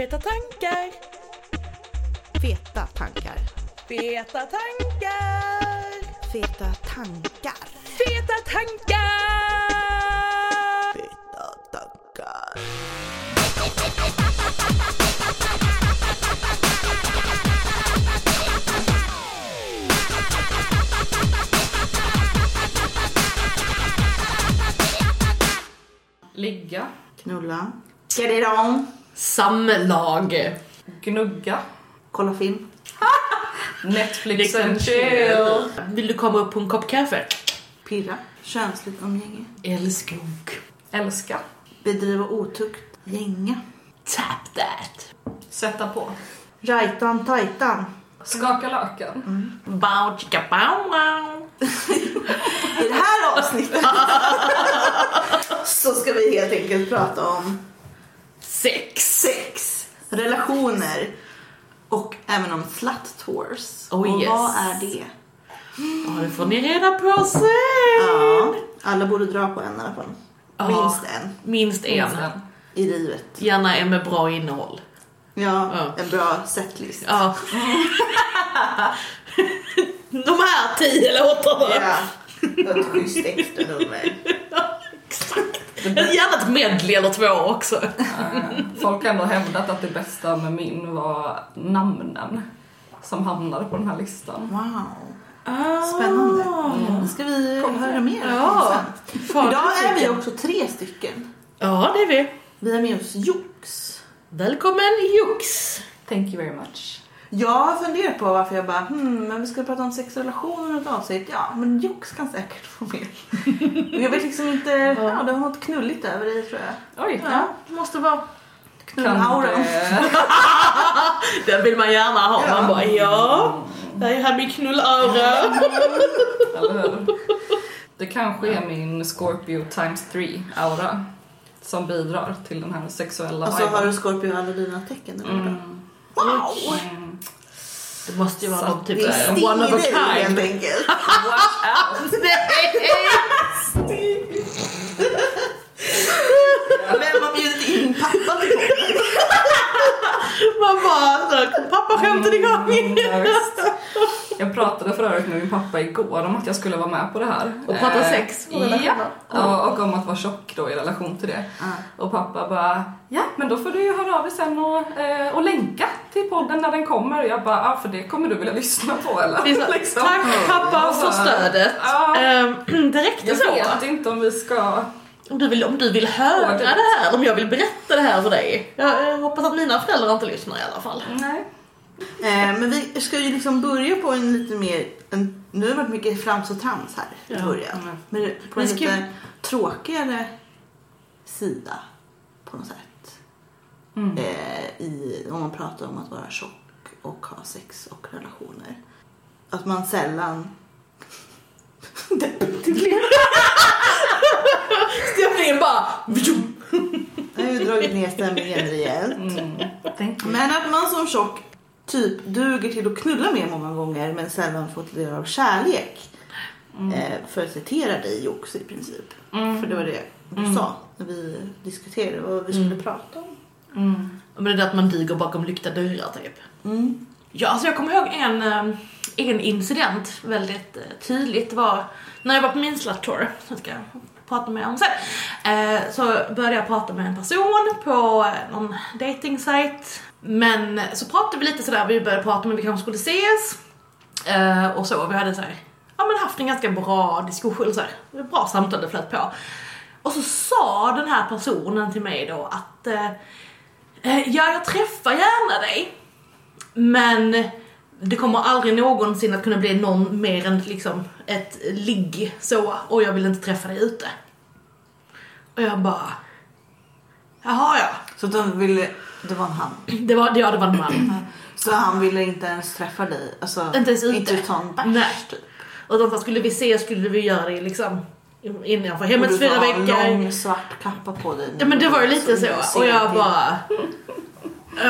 Feta tankar, Feta tankar. feta tankar, Feta tankar. feta tankar! Feta tankar. Ligga. Knulla. Get it on. Samlag. Gnugga. Kolla film. Netflix and chill. Vill du komma upp på en kopp kaffe? Pirra. Könsligt umgänge. Älskog. Älska. Bedriva otukt. Gänga. Tap that. Sätta på. Rajtan tajtan. Skaka löken. Bow chicka bow wow. I det här avsnittet så ska vi helt enkelt prata om Sex. sex, relationer och även om slut tours. Oh, och yes. vad är det? Ja, det får ni reda på sen. Ja, alla borde dra på en i alla fall. Ja. Minst en Minst en. Minst en. i livet. Gärna en med bra innehåll. Ja, Ja. en bra setlist. Ja. De här tio låtarna. Ja. Ett schysst extra nummer. Gärna ett medley eller två också. Eh, Folk har ändå hävdat att det bästa med min var namnen som hamnade på den här listan. Wow, spännande. Det ska vi höra mer Ja. Idag är vi också tre stycken. Ja, det är vi. Vi har med oss Jox. Välkommen Jox. Thank you very much. Jag har funderat på varför jag bara, hmm, men vi ska prata om sex och relationer i ett avsnitt. Ja, men Jox kan säkert få med. Jag vet liksom inte, ja, det har något knulligt över dig tror jag. Oj, Ja, det måste vara... knullauran. det... Den vill man gärna ha. Ja. Man bara ja, det är här min knullöra. Eller hur? Det kanske är min Scorpio times 3 aura som bidrar till den här sexuella Och så viben. har du Scorpio alla dina tecken eller. Mm. Wow! Mm. Det måste ju vara någon typ stil one of a helt kind. enkelt. Watch out! Vem har bjudit in pappa till? Man bara, så, pappa skämtet igång. Mm. Jag pratade för övrigt med min pappa igår om att jag skulle vara med på det här. Och prata Eh, sex och Ja, ja, och om att vara tjock då i relation till det. Och pappa bara, ja men då får du ju höra av dig sen och, eh, och länka till podden när den kommer. Och jag bara, ja för det kommer du vilja lyssna på eller? Så, Liksom. Tack pappa för stödet. Ja. Ehm, det räckte Jag så. vet inte om vi ska... Om du, vill, om du vill höra det här, om jag vill berätta det här för dig. Jag, jag hoppas att mina föräldrar inte lyssnar i alla fall. Nej. Eh, men vi ska ju liksom börja på en lite mer, en, nu har det varit mycket frams och trams här i Ja. början. Mm. Men på en ska- lite tråkigare sida på något sätt. Mm. Eh, i, om man pratar om att vara tjock och ha sex och relationer. Att man sällan... Det blev- Stämningen bara... Jag har ju dragit ner stämningen rejält. Mm. Men att man som tjock typ duger till att knulla med många gånger men sällan får ta del av kärlek. Eh, för att citera dig Jox i princip. Mm. För det var det du Mm. sa när vi diskuterade vad vi skulle Mm. prata om. Mm. Men det är det att man diger bakom lyckta dörrar typ. Mm. Ja, alltså jag kommer ihåg en, eh, en incident väldigt eh, tydligt. Var när jag var på min slut tour, prata med om sen. Eh, så började jag prata med en person på någon dating site Men så pratade vi lite sådär, vi började prata om vi kanske skulle ses. Eh, och så, vi hade såhär, ja men haft en ganska bra diskussion så här, bra samtal det flöt på. Och så sa den här personen till mig då att eh, eh ja, jag träffar gärna dig. Men det kommer aldrig någonsin att kunna bli någon mer än liksom ett ligg så och jag vill inte träffa dig ute. Och jag bara, jaha ja. Så de ville, det var en han. Det var, ja det var en man. Så han ville inte ens träffa dig? Alltså, Inte ens ute. Inte ta en bärs typ? Sa, skulle vi se skulle vi göra det liksom innanför hemmets Och du fyra har veckor. lång svart kappa på dig. Ja men det var ju lite du så. Och jag bara...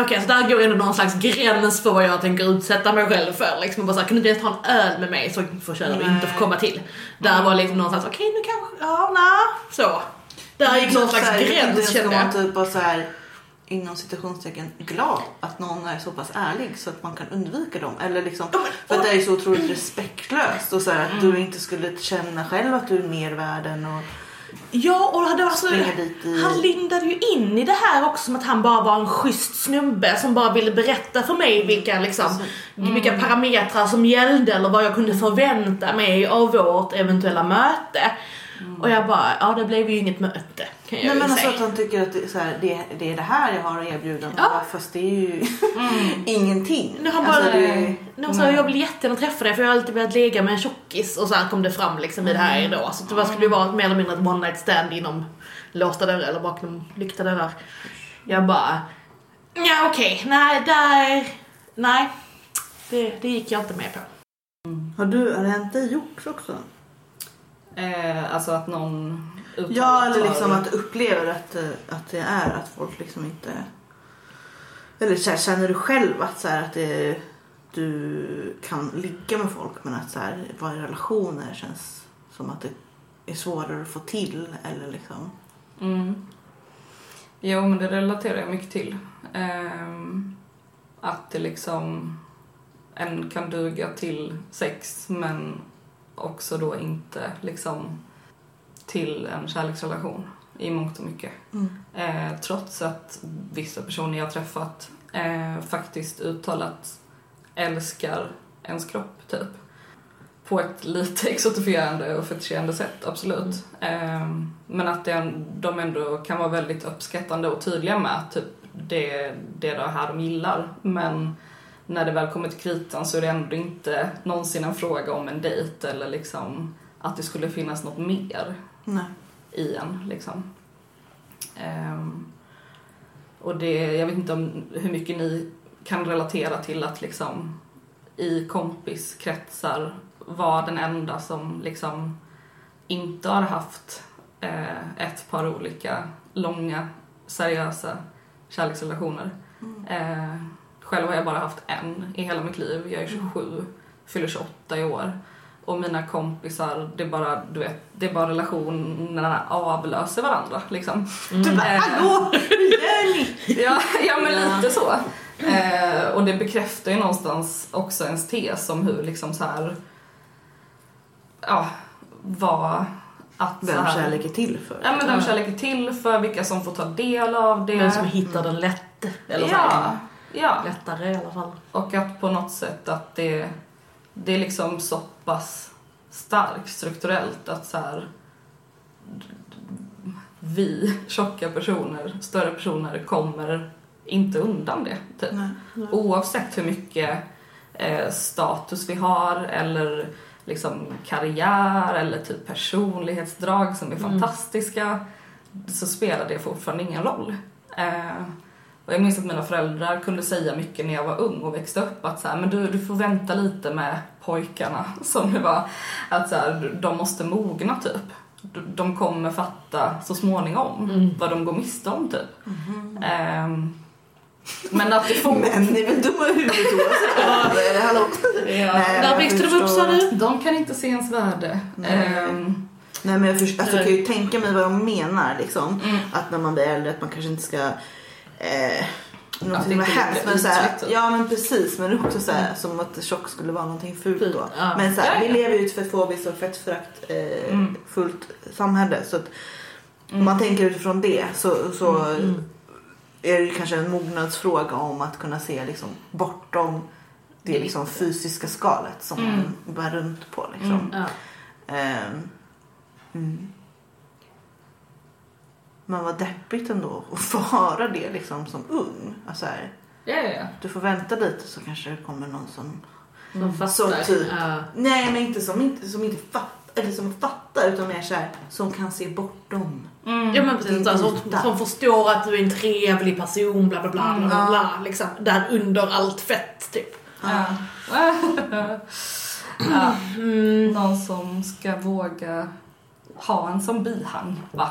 Okej, så där går ändå någon slags gräns för vad jag tänker utsätta mig själv för. Liksom bara så här, kan du inte ens ta en öl med mig så förtjänar du inte få komma till. Där var liksom någon slags, okej nu kanske, ja nej, så. Där gick någon slags gräns kände jag. typ av så här inom citationstecken glad att någon är så pass ärlig så att man kan undvika dem. Eller liksom, för att det är så otroligt respektlöst och så här, att du inte skulle känna själv att du är mer värd än och Ja, och det var så, Springa dit i- han lindade ju in i det här också som att han bara var en schysst snubbe som bara ville berätta för mig vilka, liksom, vilka parametrar som gällde eller vad jag kunde förvänta mig av vårt eventuella möte. Och jag bara, ja det blev ju inget möte kan jag Nej men alltså säga. att han tycker att det, så här, det, det är det här jag har att erbjuda. Ja. Fast det är ju ingenting. Nu han Alltså, bara, det, nu så jag vill jättegärna träffa dig för jag har alltid velat ligga med en tjockis och så här kom det fram liksom i det här då. Så det skulle ju vara mer eller mindre ett one night stand inom låsta dörrar eller bakom lyckta dörrar. Jag bara, ja okej, nej där, nej. Det, det gick jag inte med på. har, du, har det hänt dig också? Eh, alltså att någon Ja eller liksom att du upplever att, eh, att det är att folk liksom inte... Eller så här, känner du själv att, så här, att det, du kan ligga med folk men att så här, vara i relationer känns som att det är svårare att få till eller liksom... Mm. Jo, men det relaterar jag mycket till. Ehm, att det liksom... En kan duga till sex, men också då inte liksom till en kärleksrelation i mångt och mycket. Eh, trots att vissa personer jag träffat eh, faktiskt uttalat älskar ens kropp, typ. På ett lite exotifierande och fetischerande sätt, absolut. Eh, men att det, de ändå kan vara väldigt uppskattande och tydliga med att typ, det, det är det här de gillar. Men när det väl kommer till kritan så är det ändå inte någonsin en fråga om en dejt eller liksom att det skulle finnas något mer Nej. i en liksom. Ehm, och det, jag vet inte om hur mycket ni kan relatera till att liksom i kompiskretsar vara den enda som liksom inte har haft eh, ett par olika långa seriösa kärleksrelationer. Eh, själv har jag bara haft en i hela mitt liv. Jag är 27, fyller 28 i år. Och mina kompisar, det är bara, du vet, det är bara relationerna avlöser varandra liksom. Du bara Eh, hallå, gör ni? Ja, ja men lite så. Eh, och det bekräftar ju någonstans också ens tes om hur liksom så här ja, vad att så Vem här, kärlek är till för. Ja men vem kärlek är till för, vilka som får ta del av det. Vem som hittar den lätt, eller så ja, här, ja. lättare i alla fall. Och att på något sätt att det, det är liksom så pass starkt strukturellt att så här vi tjocka personer, större personer kommer inte undan det. Typ. Nej. Oavsett hur mycket eh, status vi har eller liksom karriär eller typ personlighetsdrag som är fantastiska så spelar det fortfarande ingen roll. Eh, och jag minns att mina föräldrar kunde säga mycket när jag var ung och växte upp att så här, men du, du får vänta lite med pojkarna som det var. Att så här, de måste mogna typ. De- kommer fatta så småningom vad de går miste om typ. Ehm, men att det får... Men ni är väl dumma i huvudet oavsett? Hallå? Ja. Nej, Där växte de upp sa du? De kan inte se ens värde. Ehm, Nej men jag, först, alltså, jag kan ju tänka mig vad de menar liksom. Mm. Att när man blir äldre att man kanske inte ska eh, någonting med hemskt men såhär, typ. Ja men precis men också såhär som att tjock skulle vara någonting fult då. ja. Men Ja, vi lever ju i ett fettfobiskt och fettförakt eh, Mm. fullt samhälle så att om man tänker utifrån det så, så Mm. är det kanske en mognadsfråga om att kunna se liksom bortom det liksom fysiska skalet som Mm. man bär runt på liksom. Mm. Ja. Ehm, mm. Men vad deppigt ändå att få höra det liksom som ung. Alltså här, ja, ja, ja. du får vänta lite så kanske det kommer någon som... Som fattar. Så typ. Ja. Nej men inte som inte, som inte fattar, eller som fattar utan mer så här, som kan se bortom. Mm. Ja men precis, Din som, som förstår att du är en trevlig person, bla bla bla, bla, bla, Mm. bla liksom. Där under allt fett typ. Ja. ja. Mm. Någon som ska våga ha en som bihang, va?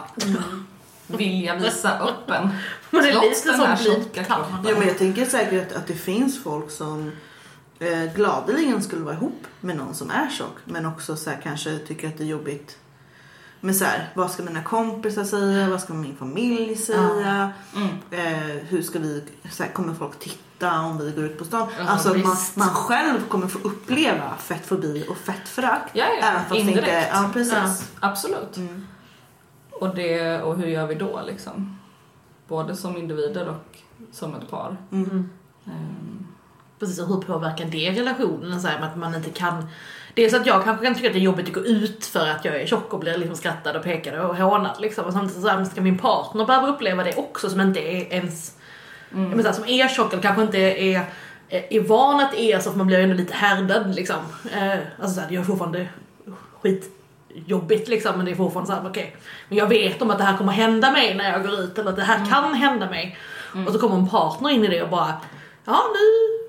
Vilja visa upp en. Men det är Trots lite som kroppen. Ja men jag tänker säkert att, att det finns folk som eh, gladeligen skulle vara ihop med någon som är tjock men också så här, kanske tycker att det är jobbigt Men så här, vad ska mina kompisar säga? Vad ska min familj säga? Mm. Eh, hur ska vi, så här, kommer folk titta om vi går ut på stan? Ja, alltså man, man själv kommer få uppleva fettfobi och fettförakt. Ja, ja, Även fast indirekt. inte, ja precis. Ja. Absolut. Mm. Och, det, och hur gör vi då liksom? Både som individer och som ett par. Mm. Ehm, Precis, och hur påverkar det relationen? Så här, att man inte kan... Dels att jag kanske kan tycka att det är jobbigt att gå ut för att jag är tjock och blir liksom skrattad och pekad och hånad liksom. Och samtidigt så här, ska min partner behöva uppleva det också som inte är ens... Jag så här, som är tjock eller kanske inte är, är, är van att är så för man blir ju ändå lite härdad liksom. Eh, alltså så här, det gör fortfarande skitjobbigt liksom men det är fortfarande så här, okej. Men jag vet om att det här kommer hända mig när jag går ut eller att det här kan hända mig. Och så kommer en partner in i det och bara Ja nu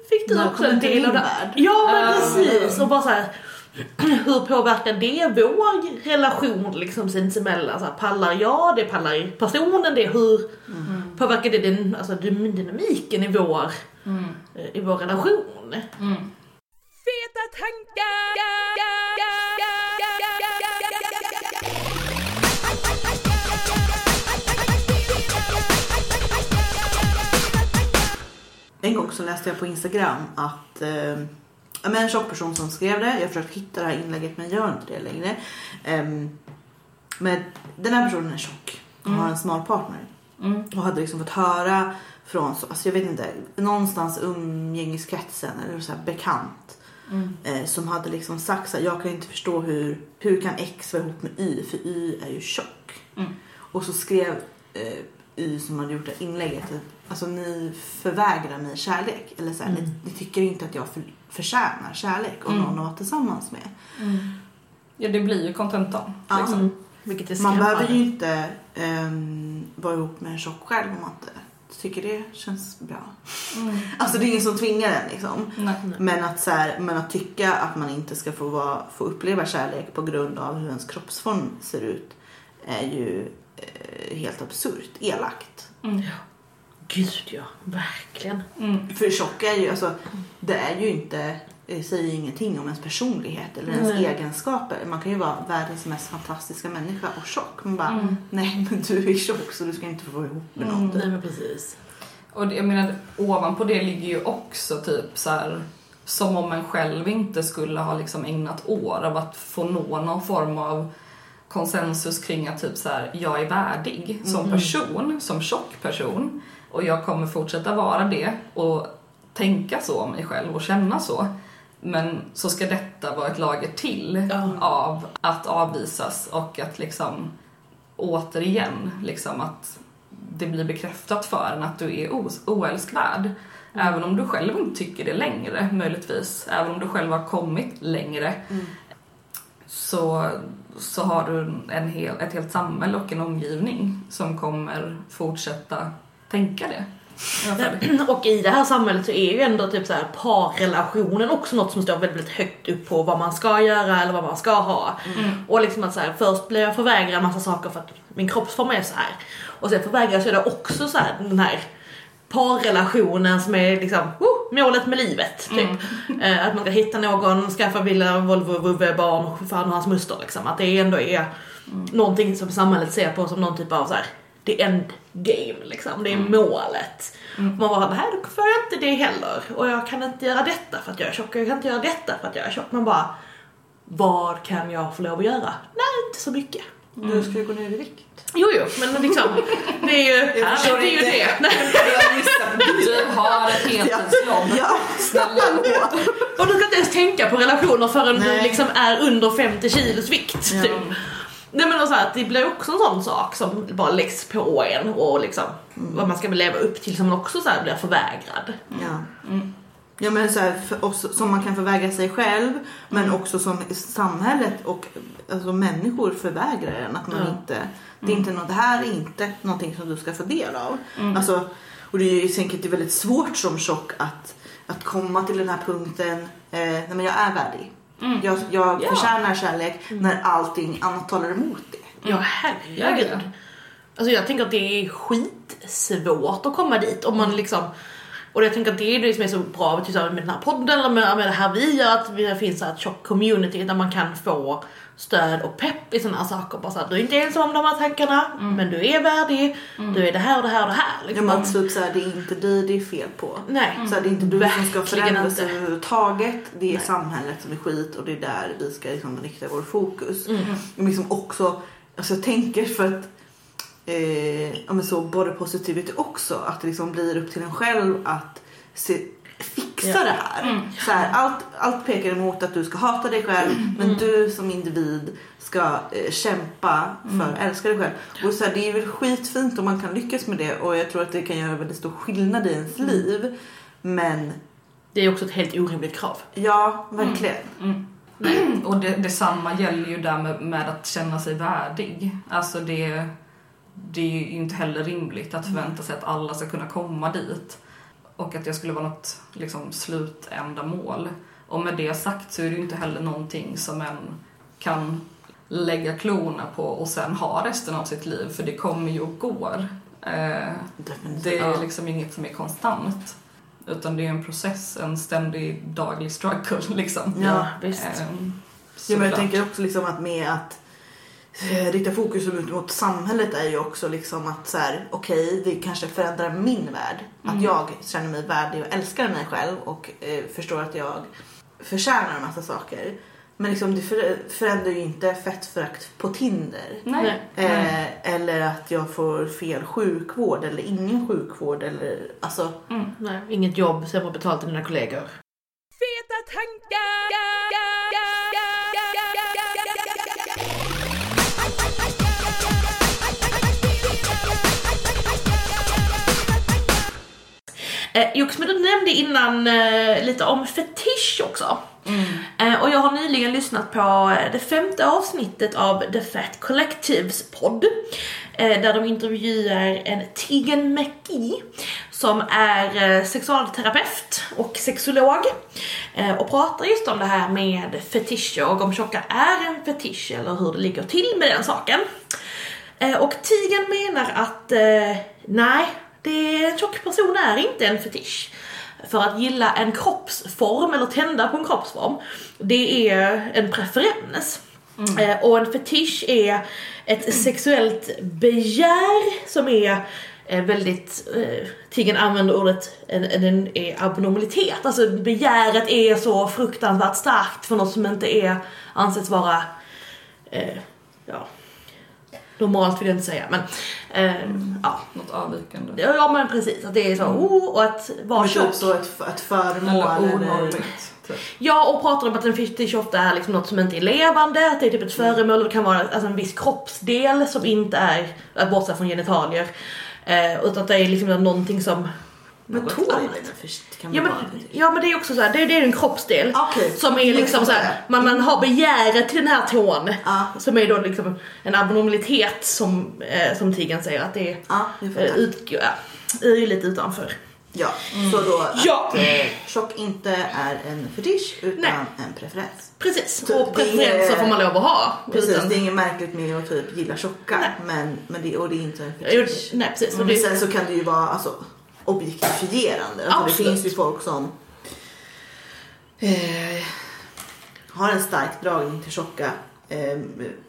fick du också en del av det. Ja men Ja. precis och bara så här. Hur påverkar det vår relation liksom sinsemellan? Så här, pallar jag det? Pallar personen det? Hur påverkar det den, alltså, dyn- dynamiken i vår, mm, eh, i vår relation? mm. Feta tankar! En gång så läste jag på Instagram att eh, men en tjock person som skrev det, jag har försökt hitta det här inlägget men gör inte det längre. Ehm, men den här personen är tjock och Mm. har en smal partner. Mm. Och hade liksom fått höra från, så- alltså jag vet inte, någonstans umgängeskretsen eller så här bekant. Mm. Eh, som hade liksom sagt så här, jag kan inte förstå hur, hur kan X vara ihop med Y för Y är ju tjock. Mm. Och så skrev eh, Som hade gjort det inlägget, att, alltså ni förvägrar mig kärlek. Eller så här, Mm. ni, ni tycker inte att jag för, förtjänar kärlek och Mm. någon att vara tillsammans med. Ja, det blir ju kontentan. Liksom. Mm. Man behöver ju inte ehm, vara ihop med en tjock själv om man inte tycker det känns bra. Mm. Alltså det är ingen som tvingar en liksom. Nej. Men att, så här, men att tycka att man inte ska få, vara, få uppleva kärlek på grund av hur ens kroppsform ser ut är ju helt absurt, elakt. Mm. Gud ja, verkligen. Mm. För tjock är ju, alltså, det är ju inte, det säger ingenting om ens personlighet eller ens Nej. egenskaper. Man kan ju vara världens mest fantastiska människa och tjock. Man bara, Mm. nej men du är tjock så du ska inte få vara ihop med. Mm. Nej men precis. Och det- jag menar, ovanpå det ligger ju också typ så här som om en själv inte skulle ha liksom ägnat år av att få nå någon form av konsensus kring att typ så här, jag är värdig som Mm. person, som tjock person och jag kommer fortsätta vara det och tänka så om mig själv och känna så. Men så ska detta vara ett lager till Ja. av att avvisas och att liksom återigen liksom att det blir bekräftat för en att du är oälskvärd. Även om du själv inte tycker det längre, möjligtvis. Även om du själv har kommit längre Mm. så, så har du en hel, ett helt samhälle och en omgivning som kommer fortsätta tänka det. Och i det här samhället så är ju ändå typ så här parrelationen också något som står väldigt högt upp på vad man ska göra eller vad man ska ha. Mm. Och liksom att så här, först blir jag förvägrad massa saker för att min kroppsform är så här. Och sen förvägras jag då också så här, den här parrelationen som är liksom oh, målet med livet. Typ. Eh, att man ska hitta någon, skaffa villa, Volvo, vovve, barn, fan och hans muster liksom. Att det ändå är någonting som samhället ser på som någon typ av så här, the end game liksom. Det är målet. Mm. Man bara, nej då får jag inte det heller. Och jag kan inte göra detta för att jag är tjock. och Jag kan inte göra detta för att jag är tjock. Man bara, vad kan jag få lov att göra? Nej, inte så mycket. Du ska ju gå ner i vikt. Jo, jo, men liksom, det är ju, Jag det, är ju det. Du har ett heltidsjobb. Ja, snälla gå. Och du ska inte ens tänka på relationer förrän du Nej. liksom är under 50 kilos vikt. Ja. Typ. Nej men så här, det blir också en sån sak som bara läggs på en och liksom vad man ska leva upp till som också så här blir förvägrad. Ja. Mm. Ja men så här, oss, som man kan förvägra sig själv men Mm. också som samhället och alltså, människor förvägrar en att man Ja. inte, det är inte något, det här är inte någonting som du ska få del av. Mm. Alltså, och det är ju säkert väldigt svårt som tjock att, att komma till den här punkten, eh, nej men jag är värdig. Mm. Jag, jag Ja. förtjänar kärlek när allting annat talar emot det. Ja herregud. Alltså jag tänker att det är skitsvårt att komma dit om man liksom och jag tänker att det är det som är så bra med, typ så här med den här podden eller med, med det här vi gör, att det finns ett tjock community där man kan få stöd och pepp i sådana här saker. Bara så här, du är inte ensam om de här tankarna, men du är värdig, du är det här och det här och det här. Ja, Liksom. men typ såhär, det är inte dig det är fel på. Nej. Så här, det är inte du som ska Verkligen förändras inte. överhuvudtaget. Det är Nej. samhället som är skit och det är där vi ska liksom rikta vår fokus. Mm. Men liksom också, alltså jag tänker för att eh, ja, men så body positivity också, att det liksom blir upp till en själv att se, fixa Ja. det här. Så här allt, allt pekar emot att du ska hata dig själv men du som individ ska eh, kämpa för att älska dig själv. Och så här, det är väl skitfint om man kan lyckas med det och jag tror att det kan göra väldigt stor skillnad i ens liv. Men Det är också ett helt orimligt krav. ja, verkligen. Mm. Och det, detsamma gäller ju där med, med att känna sig värdig. Alltså det, det är ju inte heller rimligt att förvänta sig att alla ska kunna komma dit. Och att det skulle vara något liksom, slutändamål. Och med det sagt så är det ju inte heller någonting som en kan lägga klorna på och sen ha resten av sitt liv. För det kommer ju och går. Eh, det är liksom inget som är konstant. Utan det är en process, en ständig daglig struggle liksom. Ja, visst. Ehm, Ja, men jag tänker också liksom att med att eh, rikta fokus ut mot samhället är ju också liksom att så här, okej, det kanske förändrar min värld. Att jag känner mig värdig och älskar mig själv och eh, förstår att jag förtjänar en massa saker. Men liksom det för, förändrar ju inte fettförakt på Tinder. Nej. Nej. Eh, eller att jag får fel sjukvård eller ingen sjukvård eller alltså Nej, inget jobb, sämre betalt än dina kollegor. Feta tankar! Eh, Jox, men du nämnde innan eh, lite om fetisch också. Eh, och jag har nyligen lyssnat på eh, det femte avsnittet av The Fat Collectives podd. Eh, där de intervjuar en Tegan McGee som är eh, sexualterapeut och sexolog. Eh, och pratar just om det här med fetischer och om tjocka är en fetisch eller hur det ligger till med den saken. Och Tigen menar att nej, det, en tjock person är inte en fetisch. För att gilla en kroppsform eller tända på en kroppsform, det är en preferens. Eh, och en fetisch är ett sexuellt begär som är eh, väldigt, eh, Tigen använder ordet, en, en, är abnormalitet. Alltså begäret är så fruktansvärt starkt för något som inte är, anses vara, eh, ja, normalt vill jag inte säga men, eh, ja. Något avvikande. Ja men precis, att det är så, oh, och att vara tjock. typ ett, ett föremål Eller onormigt. Typ. Ja, och pratar om att en fetisch ofta är liksom något som inte är levande, att det är typ ett föremål, det kan vara alltså en viss kroppsdel som inte är, att bortse från genitalier. Eh, utan att det är liksom någonting som... Men något är för- kan Ja men, ja men det är också så här, det, det är en kroppsdel. Okej. Som är liksom så här, man, man har begäret till den här tån. Ja. Som är då liksom en abnormalitet som, eh, som Tigen säger att det är, jag eh, ut, ja, är ju lite utanför. Ja, så då att Ja. eh, tjock inte är en fetisch utan Nej. en preferens. Precis, Så och är- preferenser får man lov att ha. Precis, utan- det är inget märkligt med att typ gilla tjocka men, men det, och det är inte en fetisch. Nej precis. Men det, sen så kan det ju vara alltså, objektifierande. Alltså, det finns ju folk som eh, har en stark dragning till tjocka eh,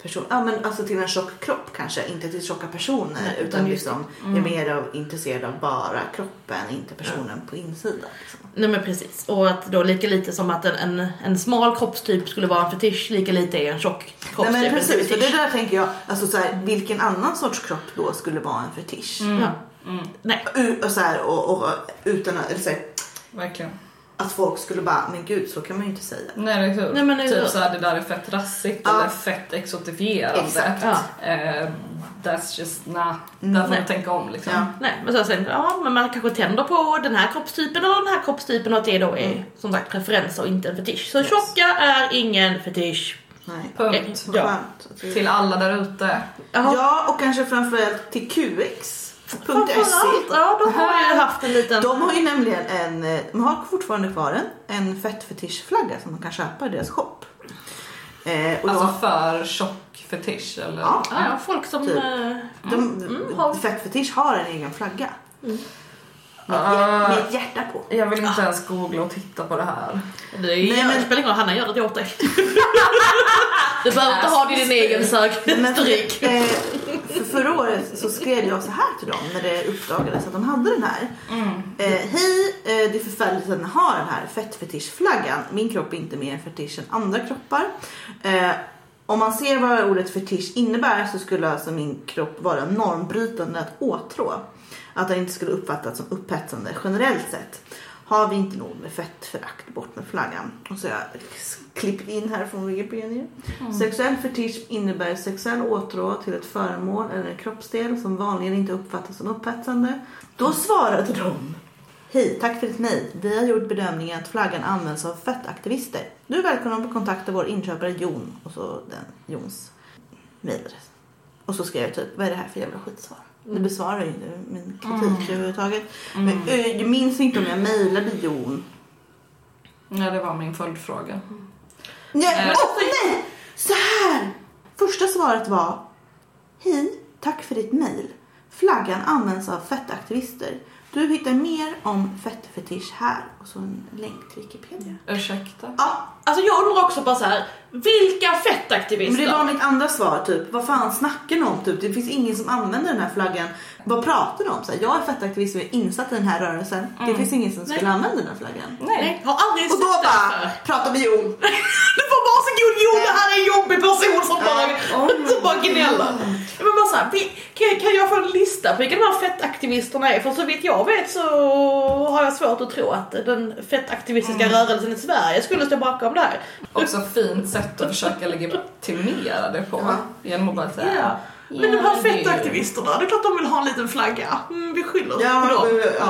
person, ja, men alltså till en tjock kropp kanske, inte till tjocka personer Nej, utan liksom är mer av, intresserad av bara kroppen, inte personen på insidan. Liksom. nej men precis. Och att då lika lite som att en, en, en smal kroppstyp skulle vara en fetisch, lika lite är en tjock Nej kroppstyp men en precis, för det där tänker jag, alltså så här, vilken annan sorts kropp då skulle vara en fetisch? Ja. Nej. U- och så här, och, och, utan att, eller så här, Verkligen. att folk skulle bara, men gud så kan man ju inte säga. Nej, det är kul. Nej, men det är typ så. såhär, det där är fett rassigt Ja. eller fett exotifierande. Exakt. Ja. Eh, that's just, nah. Där får Nej. man tänka om liksom. Ja. Nej, men så sen, ja, men man kanske tänder på den här kroppstypen eller den här kroppstypen och att det då är Mm. som sagt preferenser och inte en fetisch. Så tjocka är ingen fetisch. Nej. Punkt. Ja. Till alla där ute. Ja, och kanske framförallt till QX.se. Framförallt, ja de har ju haft en liten... De har ju nämligen en, eh, de har fortfarande kvar en, en fettfetischflagga som man kan köpa i deras shop. Eh, och Alltså då, för tjock fetisch eller? Ja. Ja, folk som... Typ. eh, de, mm, har- Fettfetisch har en egen flagga. Mm. Med, hjär- med ett hjärta på. Jag vill inte ens googla och titta på det här. Det, är, Nej, men- det spelar ingen roll, Hanna gör det åt dig. du behöver inte ha det i din egen Men för, förra året så skrev jag så här till dem när det uppdagades att de hade den här. Eh, Hej, eh, det är förfärligt att ni har den här fettfetischflaggan. Min kropp är inte mer en fetisch än andra kroppar. Eh, om man ser vad ordet fetisch innebär så skulle alltså min kropp vara normbrytande att åtrå. Att den inte skulle uppfattas som upphetsande generellt sett. Har vi inte nog med fettförakt, bort med flaggan. Och så har jag klippt in här från Wikipedia. Sexuell fetisch innebär sexuell åtrå till ett föremål eller en kroppsdel som vanligen inte uppfattas som upphetsande. Då svarade de Hej, tack för ditt mejl. Vi har gjort bedömningen att flaggan används av fettaktivister. Du är välkommen att kontakta vår inköpare Jon och så den Jons mejladress. Och så skrev jag typ, vad är det här för jävla skitsvar? Det besvarar ju inte min kritik överhuvudtaget. Men ö, jag minns inte om jag mejlade Jon. Ja, det var min följdfråga. Nej, Eh. åh nej! Så här! Första svaret var Hej, tack för ditt mejl. Flaggan används av fettaktivister. Du hittar mer om fettfetisch här och så en länk till Wikipedia. Ursäkta? Ja, Alltså jag undrar också bara så här, vilka men fettaktivister? det var mitt andra svar typ. Vad fan snackar ni om? Typ? Det finns ingen som använder den här flaggan. Vad pratar de om? Så här, jag är fettaktivist och är insatt i den här rörelsen. Det finns ingen som skulle Nej. använda den här flaggan. Nej, har aldrig Och då bara pratar vi Jon. Du får varsågod Jon, det här är en jobbig person som bara, Oh som bara gnäller. Så här, vi- kan, kan jag få en lista på vilka de här fettaktivisterna är? För så vitt jag vet så har jag svårt att tro att den fettaktivistiska rörelsen i Sverige skulle stå bakom det här. Också fint sätt att försöka legitimera det på. Ja. Genom att bara säga Ja. Men de här fettaktivisterna, det är klart de vill ha en liten flagga. Mm, vi skyller Ja, på dem. ja,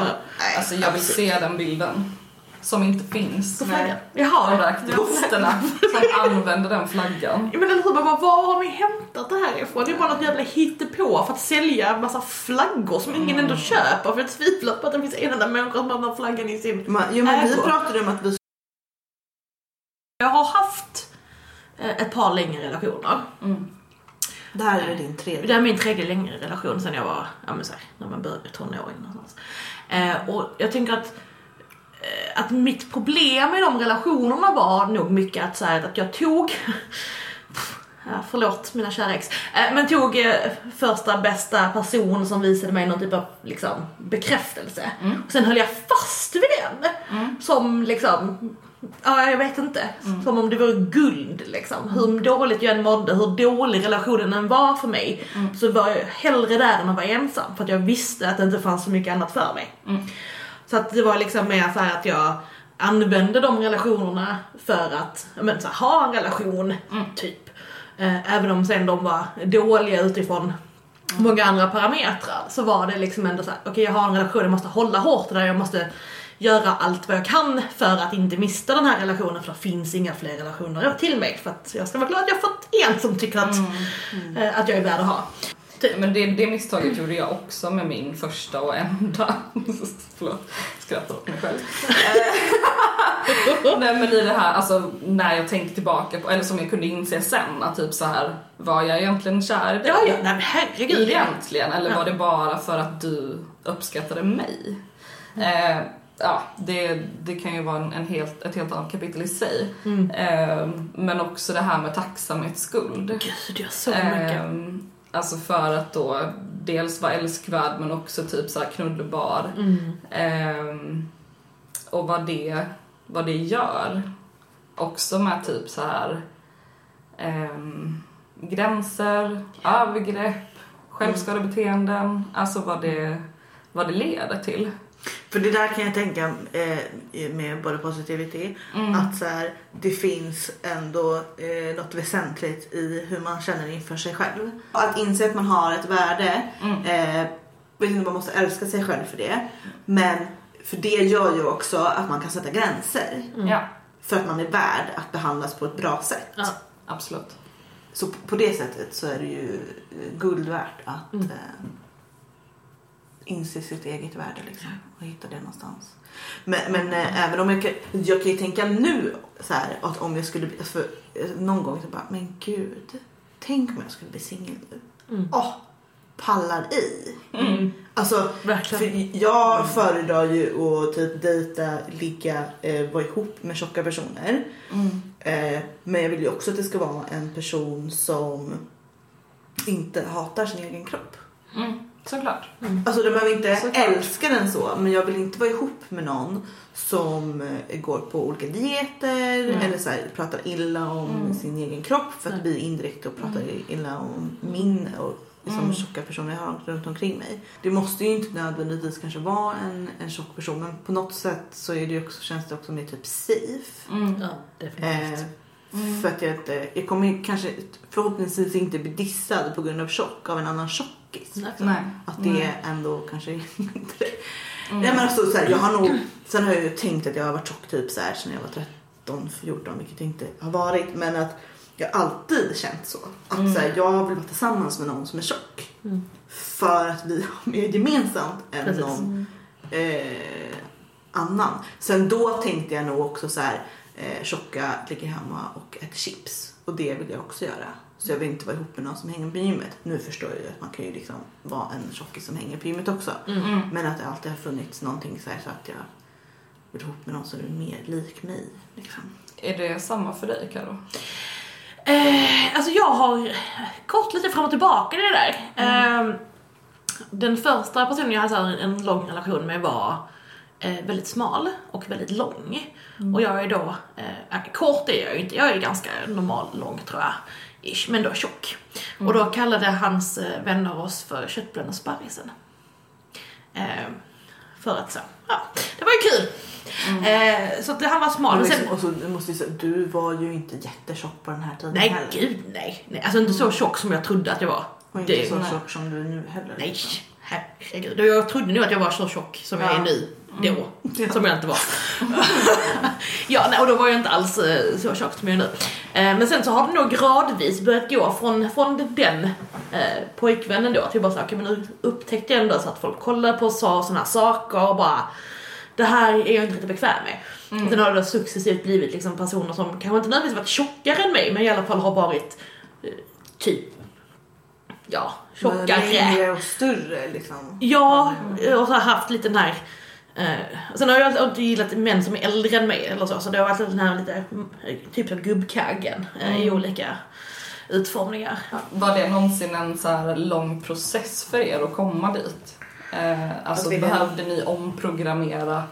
Alltså jag vill se den bilden. Som inte finns. På flaggan. de Jaha. där aktivisterna som använder den flaggan. Men eller hur, bara, var har ni hämtat det här ifrån? Det är bara något jävla hittepå för att sälja en massa flaggor som ingen ändå köper. För jag tvivlar på att det finns en enda människa som har flaggan i sin Men, jo, men vi pratade om att vi Jag har haft eh, ett par längre relationer. Det här är din tredje. Det är min tredje längre relation sen jag var, ja men så här, när man började tonåring någonstans. Eh, och jag tänker att, att mitt problem med de relationerna var nog mycket att, så här, att jag tog Ja, förlåt mina kära ex. Eh, men tog eh, första bästa person som visade mig någon typ av liksom, bekräftelse. Och sen höll jag fast vid den. Som liksom, ja jag vet inte. Som om det vore guld liksom. Hur dåligt jag än mådde, hur dålig relationen än var för mig. Så var jag hellre där än att vara ensam. För att jag visste att det inte fanns så mycket annat för mig. Så att det var liksom mer så att jag använde de relationerna för att men, så här, ha en relation, typ. Eh, även om sen de var dåliga utifrån många andra parametrar så var det liksom ändå så här: okej jag har en relation, jag måste hålla hårt där, jag måste göra allt vad jag kan för att inte mista den här relationen för det finns inga fler relationer till mig för att jag ska vara glad att jag fått en som tycker att, eh, att jag är värd att ha. Men det, det misstaget gjorde jag också med min första och enda. Förlåt, skrattar åt mig själv. Eh, Nej men i det här, alltså när jag tänker tillbaka på, eller som jag kunde inse sen, att typ så här var jag egentligen kär i dig? Ja, ja, nej men herregud. Egentligen, eller Ja. var det bara för att du uppskattade mig? Eh, ja, det, det kan ju vara en, en helt, ett helt annat kapitel i sig. Mm. Eh, men också det här med tacksamhetsskuld. Gud, jag så mycket. Ehm, alltså för att då dels vara älskvärd men också typ så här knullbar. Mm. Ehm, och vad det, vad det gör. Också med typ så här ehm, gränser, övergrepp, självskadebeteenden. Alltså vad det, vad det leder till. För det där kan jag tänka eh, med både positivitet Mm. att så här, det finns ändå eh, något väsentligt i hur man känner inför sig själv. Att inse att man har ett värde. Mm. Eh, man måste älska sig själv för det. Men för det gör ju också att man kan sätta gränser. Ja, För att man är värd att behandlas på ett bra sätt. Ja. absolut. Så på- det sättet så är det ju eh, guld värt att Mm. Inse sitt eget värde liksom, och hitta det någonstans. Men, men eh, även om jag kan, jag kan ju tänka nu så här att om jag skulle bli, för, eh, någon gång så bara, men gud, tänk om jag skulle bli singel nu. Mm. Åh, pallar i. Mm. Alltså, för jag föredrar ju att typ dejta, ligga, eh, vara ihop med tjocka personer. Mm. Eh, men jag vill ju också att det ska vara en person som inte hatar sin egen kropp. Mm. Såklart. Alltså de behöver inte Såklart. älska den så men jag vill inte vara ihop med någon som eh, går på olika dieter Mm. eller så här, pratar illa om Mm. sin egen kropp för att bli indirekt och pratar illa om min och liksom Mm. tjocka personer jag har runt omkring mig. Det måste ju inte nödvändigtvis kanske vara en, en tjock person men på något sätt så är det också, känns det också mer typ safe. Mm. Ja, definitivt. Eh, Mm. För att jag, inte, jag kommer kanske förhoppningsvis inte bli dissad på grund av tjock av en annan tjockis. Nej. Att det Nej. ändå kanske mindre. Mm. Nej men alltså så här, jag har nog, sen har jag ju tänkt att jag har varit tjock typ så här sedan jag var 13, 14 vilket jag inte har varit. Men att jag har alltid känt så. Att Mm. så här, jag vill vara tillsammans med någon som är tjock. Mm. För att vi har mer gemensamt än Precis. någon eh, annan. Sen då tänkte jag nog också så här, eh, tjocka ligger hemma och äter chips. Och det vill jag också göra. Så jag vill inte vara ihop med någon som hänger på gymmet. Nu förstår jag ju att man kan ju liksom vara en tjockis som hänger på gymmet också. Mm. Men att det alltid har funnits någonting så, här så att jag vill ihop med någon som är mer lik mig. Liksom. Är det samma för dig Karo? Eh, alltså jag har gått lite fram och tillbaka i det där. Eh, den första personen jag hade så här en lång relation med var eh, väldigt smal och väldigt lång. Och jag är då, eh, kort är jag ju inte, jag är ganska normal lång tror jag. Ish, men då tjock. Och då kallade hans eh, vänner oss för köttbullen och sparrisen. Eh, för att så, ja, det var ju kul. Eh, så att han var smal. Sen, liksom, och så du måste säga, du var ju inte jättetjock på den här tiden nej heller. gud nej. nej. Alltså inte så tjock som jag trodde att jag var. Och inte Det- så tjock som du är nu heller. Nej, herregud. Och Jag trodde nog att jag var så tjock som jag Ja. är nu. Då. Ja. Som jag inte var. ja, nej, och då var jag inte alls eh, så tjock som jag är nu. Eh, men sen så har det nog gradvis börjat gå från, från den eh, pojkvännen då till bara såhär, okej men nu upptäckte jag ändå så att folk kollade på och sa sådana saker och bara det här är jag inte riktigt bekväm med. Mm. Sen har det då successivt blivit liksom personer som kanske inte nödvändigtvis varit tjockare än mig men i alla fall har varit eh, typ ja, Men tjockare. Längre och större liksom. Ja, och så har haft lite den här Eh, sen har jag alltid- gillat män som är äldre än mig eller så, så det har varit den här lite, mm, typ som gubbkaggen eh, i olika utformningar. Var det någonsin en så här lång process för er att komma dit? Eh, alltså behövde ni omprogrammera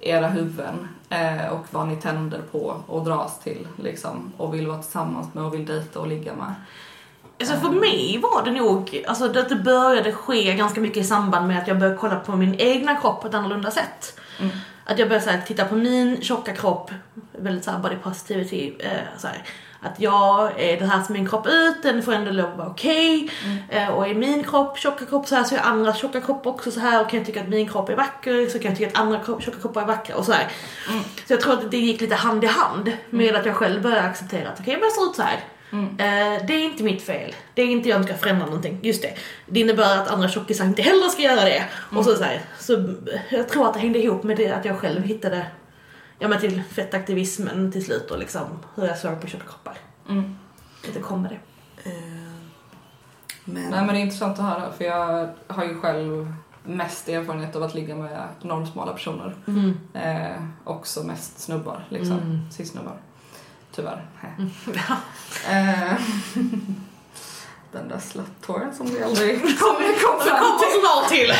era huvuden eh, och vad ni tänder på och dras till liksom och vill vara tillsammans med och vill dejta och ligga med? Alltså för mig var det nog, alltså det, det började ske ganska mycket i samband med att jag började kolla på min egna kropp på ett annorlunda sätt. Mm. Att jag började här, titta på min tjocka kropp, väldigt såhär body positivity, eh, så här, att jag är det här som min kropp ut, den får ändå lov att vara okej. Eh, och är min kropp, tjocka kropp så här så är andra tjocka kropp också så här och kan jag tycka att min kropp är vacker så kan jag tycka att andra kropp, tjocka kroppar är vackra och så här. Mm. Så jag tror att det gick lite hand i hand med att jag själv började acceptera att okej men jag ser ut så här. Mm. Eh, det är inte mitt fel. Det är inte jag som ska förändra någonting. Just det. Det innebär att andra tjockisar inte heller ska göra det. Och så, så, här, så jag tror att det hängde ihop med det att jag själv hittade ja, men till fettaktivismen till slut och liksom hur jag såg på tjocka kroppar. Mm. Det kom med det. Eh, men, Nej men det är intressant att höra för jag har ju själv mest erfarenhet av att ligga med normsmala personer. Mm. Eh, också mest snubbar liksom. Mm. Cis-snubbar. Tyvärr. Ja. Eh, den där slut-touren som vi aldrig kommer kom Så fram till. snart till.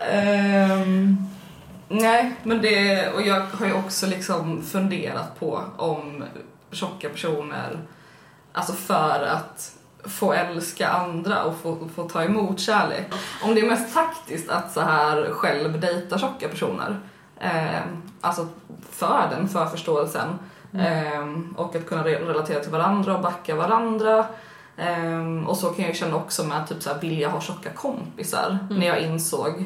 Ehm, nej, men det, och jag har ju också liksom funderat på om tjocka personer, alltså för att få älska andra och få, få ta emot kärlek. Om det är mest taktiskt att så här själv dejta tjocka personer. Ehm, alltså för den förförståelsen. Ehm, och att kunna re- relatera till varandra och backa varandra. Ehm, och så kan jag känna också med att typ så här, vilja ha tjocka kompisar. När jag insåg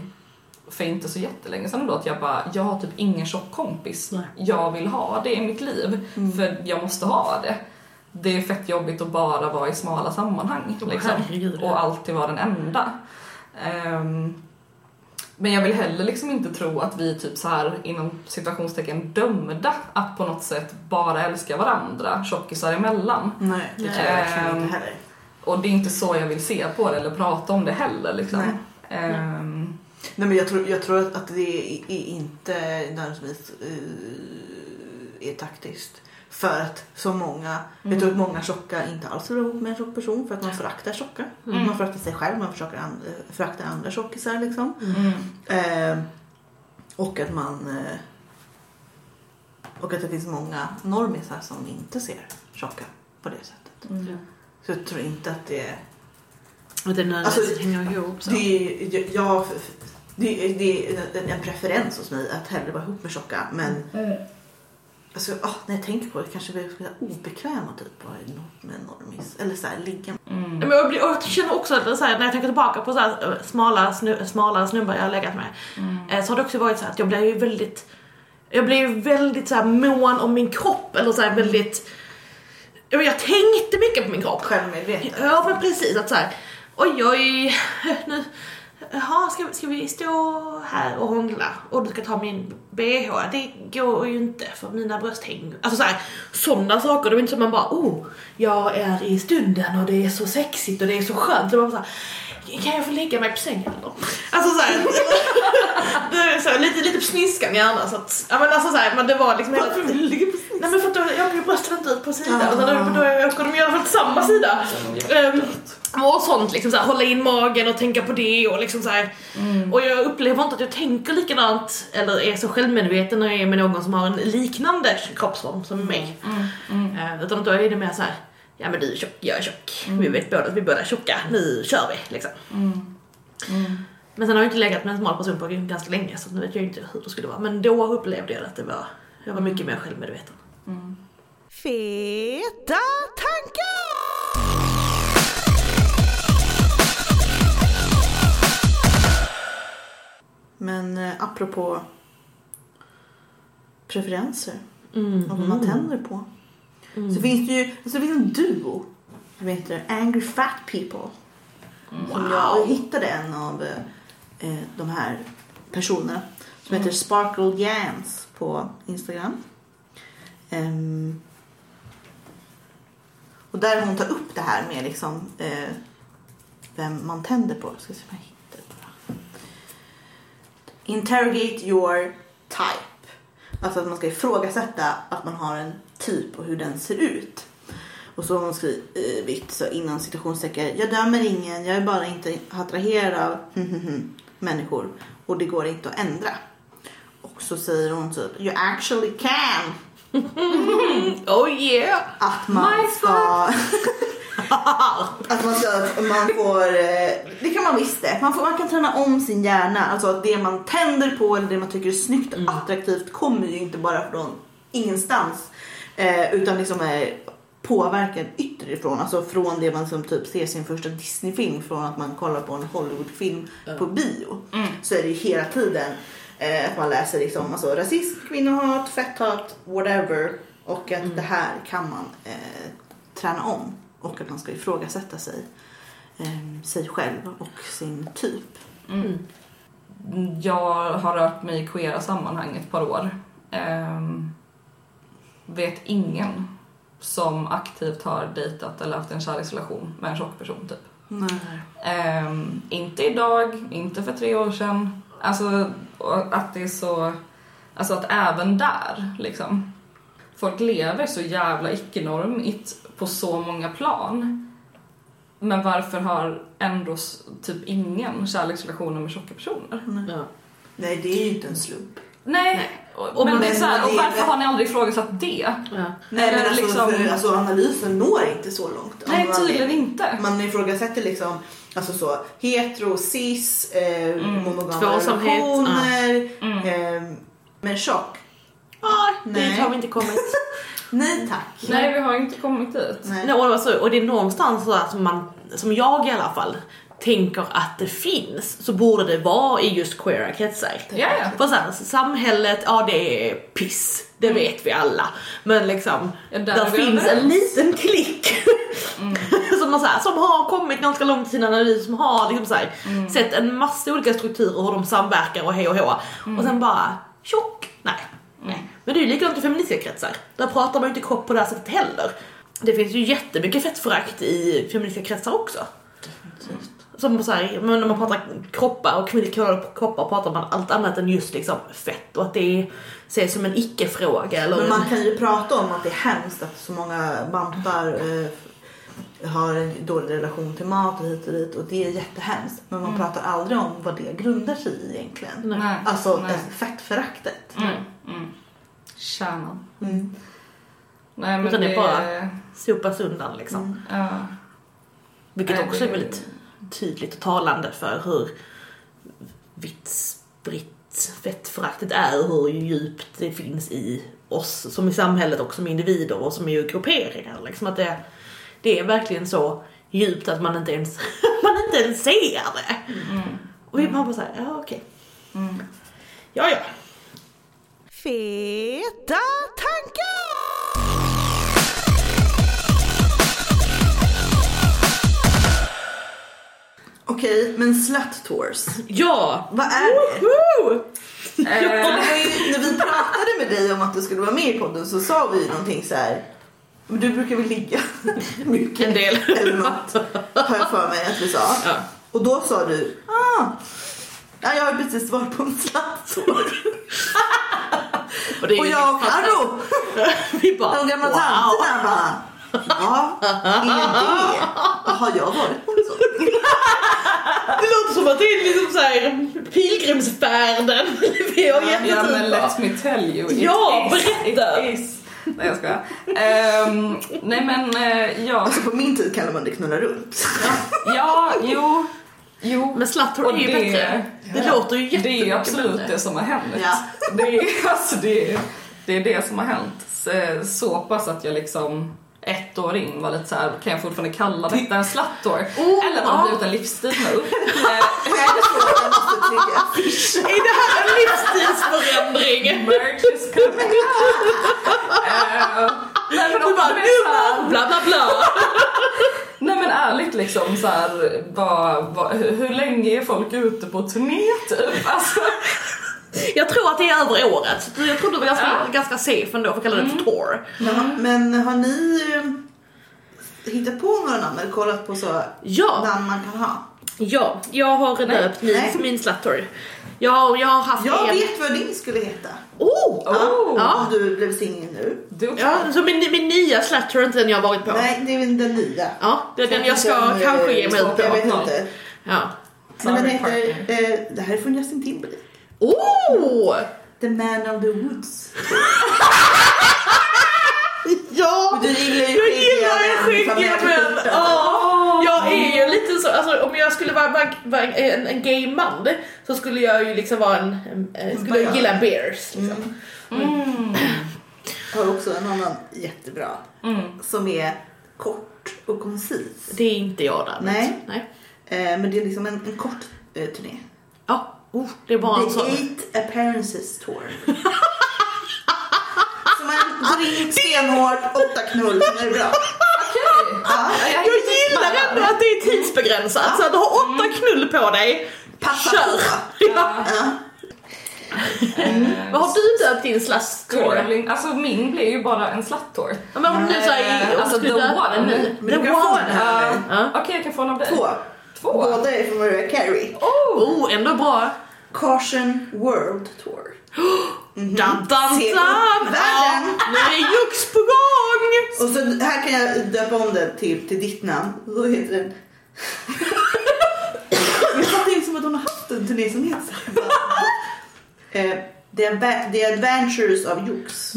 för inte så jättelänge sedan då att jag bara, jag har typ ingen tjock kompis. Nej. Jag vill ha det i mitt liv. För jag måste ha det. Det är fett jobbigt att bara vara i smala sammanhang. Liksom. Och alltid vara den enda. Ehm, men jag vill heller liksom inte tro att vi typ så här inom situationstecken dömda att på något sätt bara älska varandra, tjockisar emellan. nej, det tror jag verkligen Ehm, inte heller. och det är inte så jag vill se på det eller prata om det heller liksom. Nej. Ehm, Nej men jag tror, jag tror att det är, är inte nödvändigtvis eh, är taktiskt. För att så många, jag tror att många tjocka inte alls vill ihop med en tjock person för att man föraktar tjocka. Mm. Man föraktar sig själv, man försöker and, föraktar andra tjockisar liksom. mm, Eh, och att man eh, och att det finns många normisar som inte ser tjocka på det sättet. mm. Så jag tror inte att det är Att det nödvändigtvis Alltså, hänger ihop så. Det är, jag, jag, det, är, det är en- en preferens hos mig att hellre vara ihop med tjocka. Men alltså, ah, när jag tänker på det kanske jag blir obekväm att typ vara ihop med en normis. Eller så här, ligga Mm. Men jag, blir, jag känner också att så här, när jag tänker tillbaka på så här, eh, smala, snu, smala snubbar jag har legat med. Eh, så har det också varit så här att jag blir ju väldigt jag blir ju väldigt så här mån om min kropp eller så här väldigt jag, jag tänkte mycket på min kropp. självmedveten. Ja men precis att så här, oj oj, nu, jaha ska, ska vi stå här och hångla och du ska ta min bh? Det går ju inte för mina bröst hänger. Alltså såhär, sådana saker, det är inte som man bara oh, jag är i stunden och det är så sexigt och det är så skönt. Det var bara så här, kan jag få lägga mig på sängen eller? Alltså så här, det är så här, lite, lite på sniskan gärna så att, ja men alltså så här, men det var liksom hela Nej men för att då jag åker ju brösten inte ut på sidan Ah. utan då, då åker de i alla fall till samma sida. Ehm, och sånt liksom såhär, hålla in magen och tänka på det och liksom såhär. Och jag upplever inte att jag tänker likadant eller är så självmedveten när jag är med någon som har en liknande kroppsform som mig. Eh, utan då är det mer såhär, ja men du är tjock, jag är tjock. Vi vet båda att vi båda är tjocka, nu kör vi liksom. Men sen har jag inte legat med en smal person på ganska länge så nu vet jag inte hur det skulle vara. Men då upplevde jag att det var, jag var mycket mer självmedveten. Feta tankar! Men eh, apropå preferenser Mm. och vad man tänder på. Så finns det ju alltså det finns en duo som heter Angry Fat People. Som jag hittade en av eh, eh, de här personerna som heter Sparkle Jans på Instagram. Ehm, och där hon tar upp det här med liksom eh, vem man tänder på. Ska se om jag hittar det. Interrogate your type. Alltså att man ska ifrågasätta att man har en typ och hur den ser ut. Och så har hon skrivit så innan citationstecken. Jag dömer ingen, jag är bara inte attraherad av människor. Och det går inte att ändra. Och så säger hon typ You actually can. Oh yeah! Att man ska... att man ska, man får, eh, det kan man visst det. Man, får, man kan träna om sin hjärna. Alltså att det man tänder på eller det man tycker är snyggt och attraktivt kommer ju inte bara från ingenstans. Eh, utan liksom är påverkad ytterifrån. Alltså från det man som typ ser sin första Disney-film från att man kollar på en Hollywood-film på bio. Så är det ju hela tiden eh, att man läser liksom, alltså, rasism, kvinnohat, fetthat, whatever. Och att det här kan man eh, träna om. Och att man ska ifrågasätta sig, eh, sig själv och sin typ. Jag har rört mig i queera sammanhang ett par år. Ehm, vet ingen som aktivt har dejtat eller haft en kärleksrelation med en tjock person typ. Nej. Ehm, inte idag, inte för tre år sedan. Alltså att det är så, alltså att även där liksom. Folk lever så jävla icke-normigt på så många plan. Men varför har ändå typ ingen kärleksrelationer med tjocka personer? Ja. Nej, det är ju inte en slump. Nej, och, men men det är så här, och varför har ni aldrig ifrågasatt det? Ja. Nej, men alltså, liksom- för, alltså analysen når inte så långt. Nej, Alltså, tydligen inte. Man ifrågasätter liksom alltså så, hetero, cis, eh, Mm. monogama Tvåsamhet, relationer. Mm. Eh, men tjock, Ah, Nej. dit har vi inte kommit. nej tack. Nej, vi har inte kommit dit. Nej. Nej, och, det var så, och det är någonstans så att man, som jag i alla fall, tänker att det finns så borde det vara i just queera kretsar. Ja, ja. För så här, samhället, ja det är piss, det vet vi alla. Men liksom, Ja, där där finns en liten klick som, man, så här, som har kommit ganska långt i sin analys, som har liksom, så här, sett en massa olika strukturer hur de samverkar och hej och hå. Och sen bara, tjock, nej. nej. Men det är ju likadant i feministiska kretsar. Där pratar man ju inte kropp på det här sättet heller. det finns ju jättemycket fettförakt i feministiska kretsar också. Som så här, men när man pratar kroppar och kvinnliga kroppar pratar man allt annat än just liksom fett och att det ses som en icke-fråga. Eller Men man kan ju prata om att det är hemskt att så många bantar eh, har en dålig relation till mat och hit och dit och det är jättehemskt. Men man pratar aldrig om vad det grundar sig i egentligen. Nej. Alltså Nej. eh, fettföraktet. Mm. Mm. Kärnan. Mm. Nej men Utan det det är bara- sopas undan liksom. Mm. Ja. Vilket Nej, också är det- väldigt tydligt och talande för hur vitt spritt fettföraktet är och hur djupt det finns i oss som i samhället och som individer och som i grupperingar. Liksom att det, det är verkligen så djupt att man inte ens, man inte ens ser det. Och vi bara såhär, ja okej. Mm. Ja, ja. Feta tankar! Okej, men slut tours. Ja! Vad är det? Var ju, när vi pratade med dig om att du skulle vara med i podden så sa vi någonting så här. Men du brukar väl ligga mycket? En del. Eller något. Har jag för mig att vi sa. Ja. Och då sa du, ah, ja, jag har precis varit på en slattår. Och, Och jag och Carro, de gamla wow. tanterna bara, ja, är det? Har jag varit på en sån? Det låter som att det är liksom såhär pilgrimsfärden. Vi har Ja men let me tell you. It Ja, is, berätta. It is. Nej jag skojar. Ehm, nej men eh, ja. Alltså på min tid kallade man det knulla runt. Ja, jo. Jo. Men slattor Och är ju det- bättre. Det Ja. låter ju Det är jättemycket absolut bättre. det som har hänt. Ja. Det, är, alltså det, det är det som har hänt. Så, så pass att jag liksom ett år in var lite så här, kan jag fortfarande kalla detta en slattår? Oh, Eller har det blivit en livsstil nu? Eh, Är det här en livsstilsförändring? Merch is coming uh, Nej men Du bara, nu bla bla bla. Nej men ärligt liksom så här, vad, vad, hur, hur länge är folk ute på turné typ? Alltså, Jag tror att det är över året. Så Jag tror det var ganska, Ja. ganska safe ändå för att kalla det för tour. Ja, men har ni eh, hittat på några namn eller kollat på så Ja, namn man kan ha? ja, jag har döpt min, Nej. min slattor. Jag, har- jag har haft Jag en... vet vad din skulle heta. Oh! Oh. Ja. Om du blev singel nu. du Ja, så min, min nya slattor är inte den jag har varit på. Nej, det är den nya. Ja, det är den jag ska kanske ge mig ut Jag vet på. inte. Ja. Men den Sorry, heter, eh, det här är från Justin Timberlake. Oh! The Man of the Woods. Ja! Du gillar ju Jag gillar ju skäggiga män! Jag är ju lite så, alltså om jag skulle vara, vara, en, en gay man så skulle jag ju liksom vara en, en, skulle jag gilla bears liksom. Mm. Jag har också en annan jättebra. Mm. Som är kort och koncis. Det är inte jag där. Nej. Nej. Eh, men det är liksom en, en kort eh, turné. Ja, oh, det är bara The sån. Eight Appearances Tour. Så man går in stenhårt, åtta knull, sen är det bra. Okej. Ja. Jag gillar ändå att det är tidsbegränsat så att du har åtta knull på dig. Passa Kör! Ja. Ja. Vad har du döpt din slattor? Curling. Alltså min blev ju bara en slattor. Ja, men om du säger, om Eh, du alltså, skulle the döpa den one. nu. Uh, Ja. Okej, jag kan få en av dig. Två. Två? Båda är från Mariah Carey. Oh, ändå bra. Caution World Tour. Dun, dun, Se dun. upp Ja, nu är Jux på gång! Och så här kan jag döpa om den till, till ditt namn. Då heter den... jag fattar inte som att hon har haft en turné som heter så. Eh, The, Ava- The Adventures of Jux.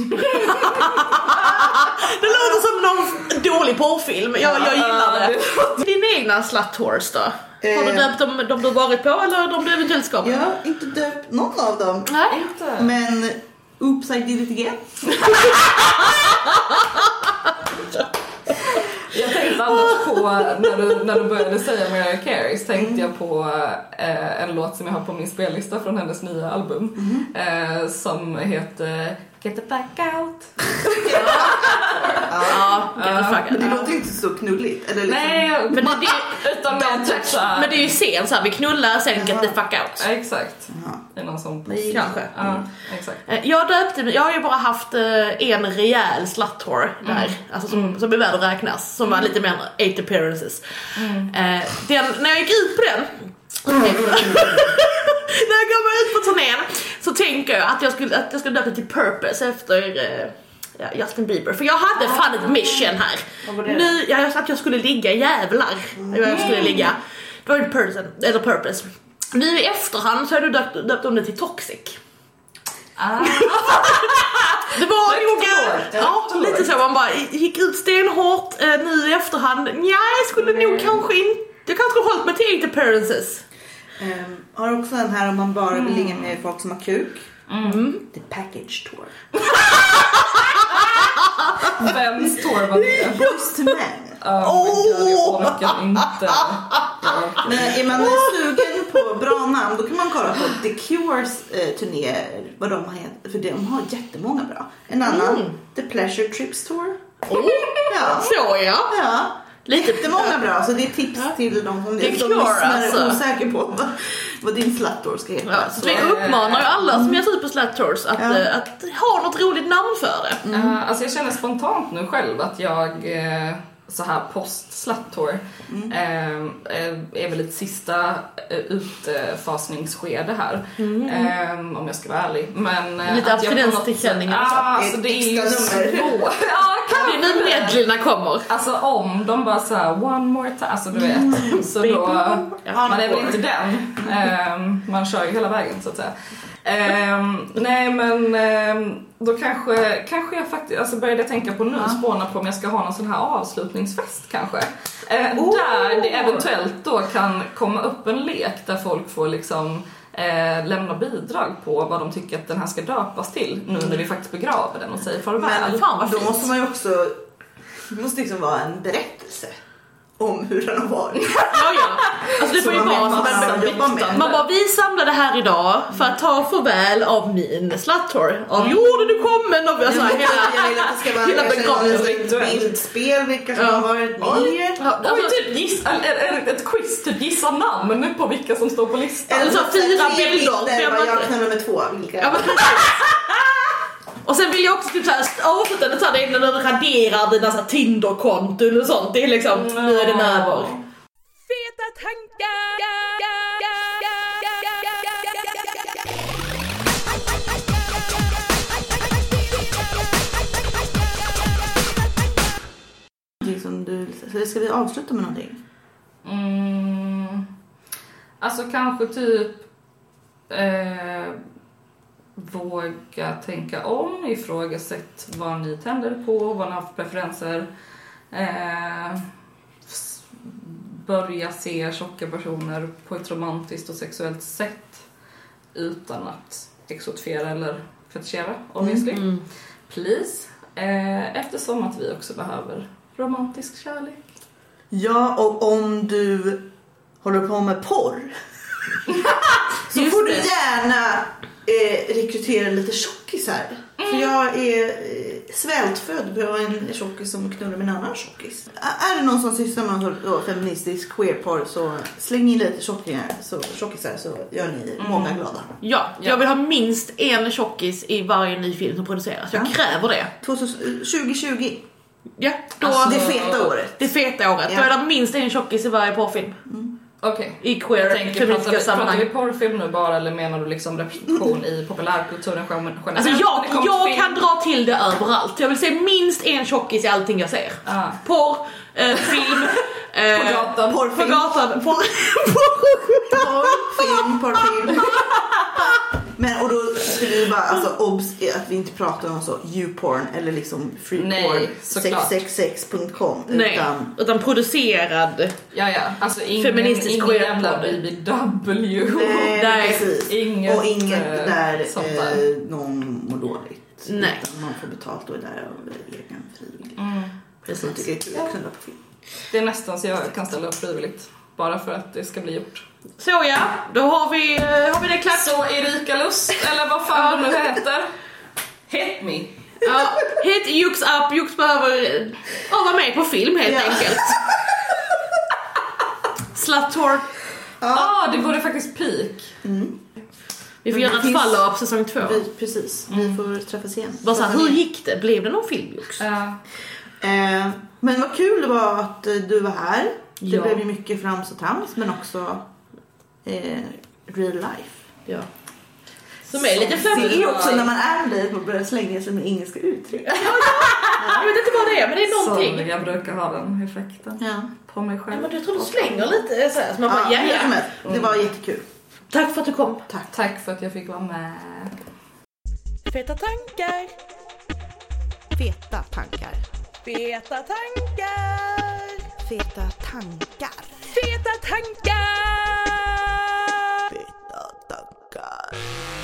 Det låter som någon dålig porrfilm. Jag, jag gillar det. Din egna slut-tours då? Har du Eh. döpt dem de du varit på eller de du eventuellt ska på? Jag har inte döpt någon av dem. Nej. Inte? Men Oops I did it again. Jag tänkte annars på, när du, när du började säga Mariah Carey så tänkte jag på eh, en låt som jag har på min spellista från hennes nya album. Eh, som heter Get the fuck out. Ja, get the fuck Men det out. låter ju inte så knulligt. Eller liksom, Nej, Men det, det, utan mer typ såhär. men det är ju sen såhär, vi knullar sen get the fuck out. Ja, exakt. Det är någon sån. Nej. Kanske. Ja, exakt. Eh, Jag döpte jag har ju bara haft eh, en rejäl slut-tour där, alltså som, som är värd att räknas, som var lite mer än 8 appearances. Eh, den, när jag gick ut på den, när jag mig ut på turnén, så tänker jag att jag skulle, att jag skulle döpa till Purpose efter eh, ja, Justin Bieber. För jag hade fan ett mission här. Nu, jag, att jag skulle ligga jävlar. Jag skulle ligga. Det var ju person, eller Purpose. Nu i efterhand så har du döpt, döpt om det till Toxic. Ah. Det var nog, ja lite så, man bara gick ut stenhårt eh, nu i efterhand. Nja, jag skulle nog kanske inte, jag kanske skulle hållit mig till 8 appearances. Ehm, har också den här om man bara vill ligga med folk som har kuk. The package tour. Vems tour var det? Boys to men. Oh god, jag orkar inte. Jag orkar. Men är man sugen på bra namn då kan man kolla på The Cures eh, turnéer. Vad de har hetat. För de har jättemånga bra. En annan. The Pleasure Trips Tour. Ja. Så ja. Ja. Lite Jättemånga bra. Så det är tips till de som är som lyssnar är alltså. osäker på vad, vad din slut-tour ska heta. Ja, så vi uppmanar ju alla som ger sig ut på att, Ja. eh, att ha något roligt namn för det. Uh, alltså jag känner spontant nu själv att jag eh, så här post tour eh, eh, är väl ett sista eh, utfasningsskede här. Eh, om jag ska vara ärlig. Men, eh, Lite sätt- så. Ja, alltså det är ju svårt. Ja, Det är nu medlerna kommer. Alltså om de bara såhär one more time, alltså du vet. Så då, man är väl inte den. Ehm, man kör ju hela vägen så att säga. Ehm, nej men ehm, då kanske, kanske jag faktiskt, alltså började jag tänka på nu, spåna på om jag ska ha någon sån här avslutningsfest kanske. Eh, Oh! Där det eventuellt då kan komma upp en lek där folk får liksom eh, lämna bidrag på vad de tycker att den här ska döpas till nu när vi faktiskt begraver den och säger farväl. Men Fan, vad då fint. måste man ju också... Det måste liksom vara en berättelse om hur den har varit. Ja, ja. Alltså det får ju man vara som en man med. Man bara, vi samlade här idag för att ta farväl av min slut-tour. Av jorden du kommen, av alltså, Jag hela... vill att det ska vara hela begravningen. ett bildspel, vilka som Ja. har varit med. Ja, alltså, typ giss, ett, ett quiz, typ gissa namn på vilka som står på listan. Eller så fyra tre bilder, jag knullar med två. Vilka? Ja, men precis. Och sen vill jag också typ såhär avsluta det såhär, det är när du raderar dina såhär Tinder-konton och sånt. Det är liksom, nu är den över. Feta tankar! Som du, ska vi avsluta med någonting? Mm, alltså kanske typ eh, våga tänka om, ifrågasätt vad ni tänder på, vad ni har för preferenser. Eh, börja se tjocka personer på ett romantiskt och sexuellt sätt utan att exotifiera eller fetischera, obviously. Mm. Please. Eh, eftersom att vi också behöver romantisk kärlek. Ja, och om du håller på med porr så Just får du det. gärna eh, rekrytera lite tjockisar. För jag är eh, svältfödd på en tjockis som knullar med en annan tjockis. Är det någon som sysslar med då, feministisk queerporr så släng in lite tjockisar så, tjockisar så gör ni många glada. Ja, jag vill ha minst en tjockis i varje ny film som produceras. Jag Ja. kräver det. 2000 2020, Ja, då, Alltså, det feta året. det feta året. Ja. Då är det minst en tjockis i varje porrfilm. Okej. I Jag tänker, pratar, vi, pratar sammanhang. vi porrfilm nu bara eller menar du liksom representation i populärkulturen generellt? Alltså jag, jag kan dra till det överallt. Jag vill se minst en tjockis i allting jag ser. Ah. Porr, eh, film, eh, På gatan. På Porrfilm. gatan. Porr, Porrfilm, porrfilm. Men och då skulle vi bara, alltså obs att vi inte pratar om så youporn eller liksom freeporn Nej, såklart. 666.com Nej, utan utan producerad. Ja, ja, alltså ingen, Feministisk ingen jävla. BBW. nej, precis. inget, och inget eh, där eh, någon mår dåligt. Nej. Utan man får betalt och är där av egen frivillig. Mm. Jag tycker det är kul att knulla på film. Det är nästan så jag kan ställa upp frivilligt. Bara för att det ska bli gjort. Så ja, då har vi, eh, har vi det klart. Så Erika Lust, eller vad fan du nu heter. Hit me! Ja, hit Jux up, Jux behöver ja, vara med på film helt Ja. enkelt. Slut-tour. Ja, ah, det vore faktiskt peak. Vi får Men göra ett finns- follow-up säsong två. Vi, precis, vi får träffas igen. Bara såhär, hur gick det? Blev det någon film Jux? Ja. Eh, men vad kul det var att eh, du var här. Det Ja. blev ju mycket frams och trams men också eh, real life. Ja. Som är lite Det flummigt. är också när man är med man börjar slänga sig med engelska uttryck. Jag vet inte vad det är men det är någonting. Sorry, jag brukar ha den effekten Ja. på mig Ja, själv. men jag tror du slänger lite såhär, så man bara, Ja, ja, ja. Det var jättekul. Tack för att du kom. Tack. Tack för att jag fick vara med. Feta tankar, Feta tankar. Feta tankar. Feta tankar! Feta tankar.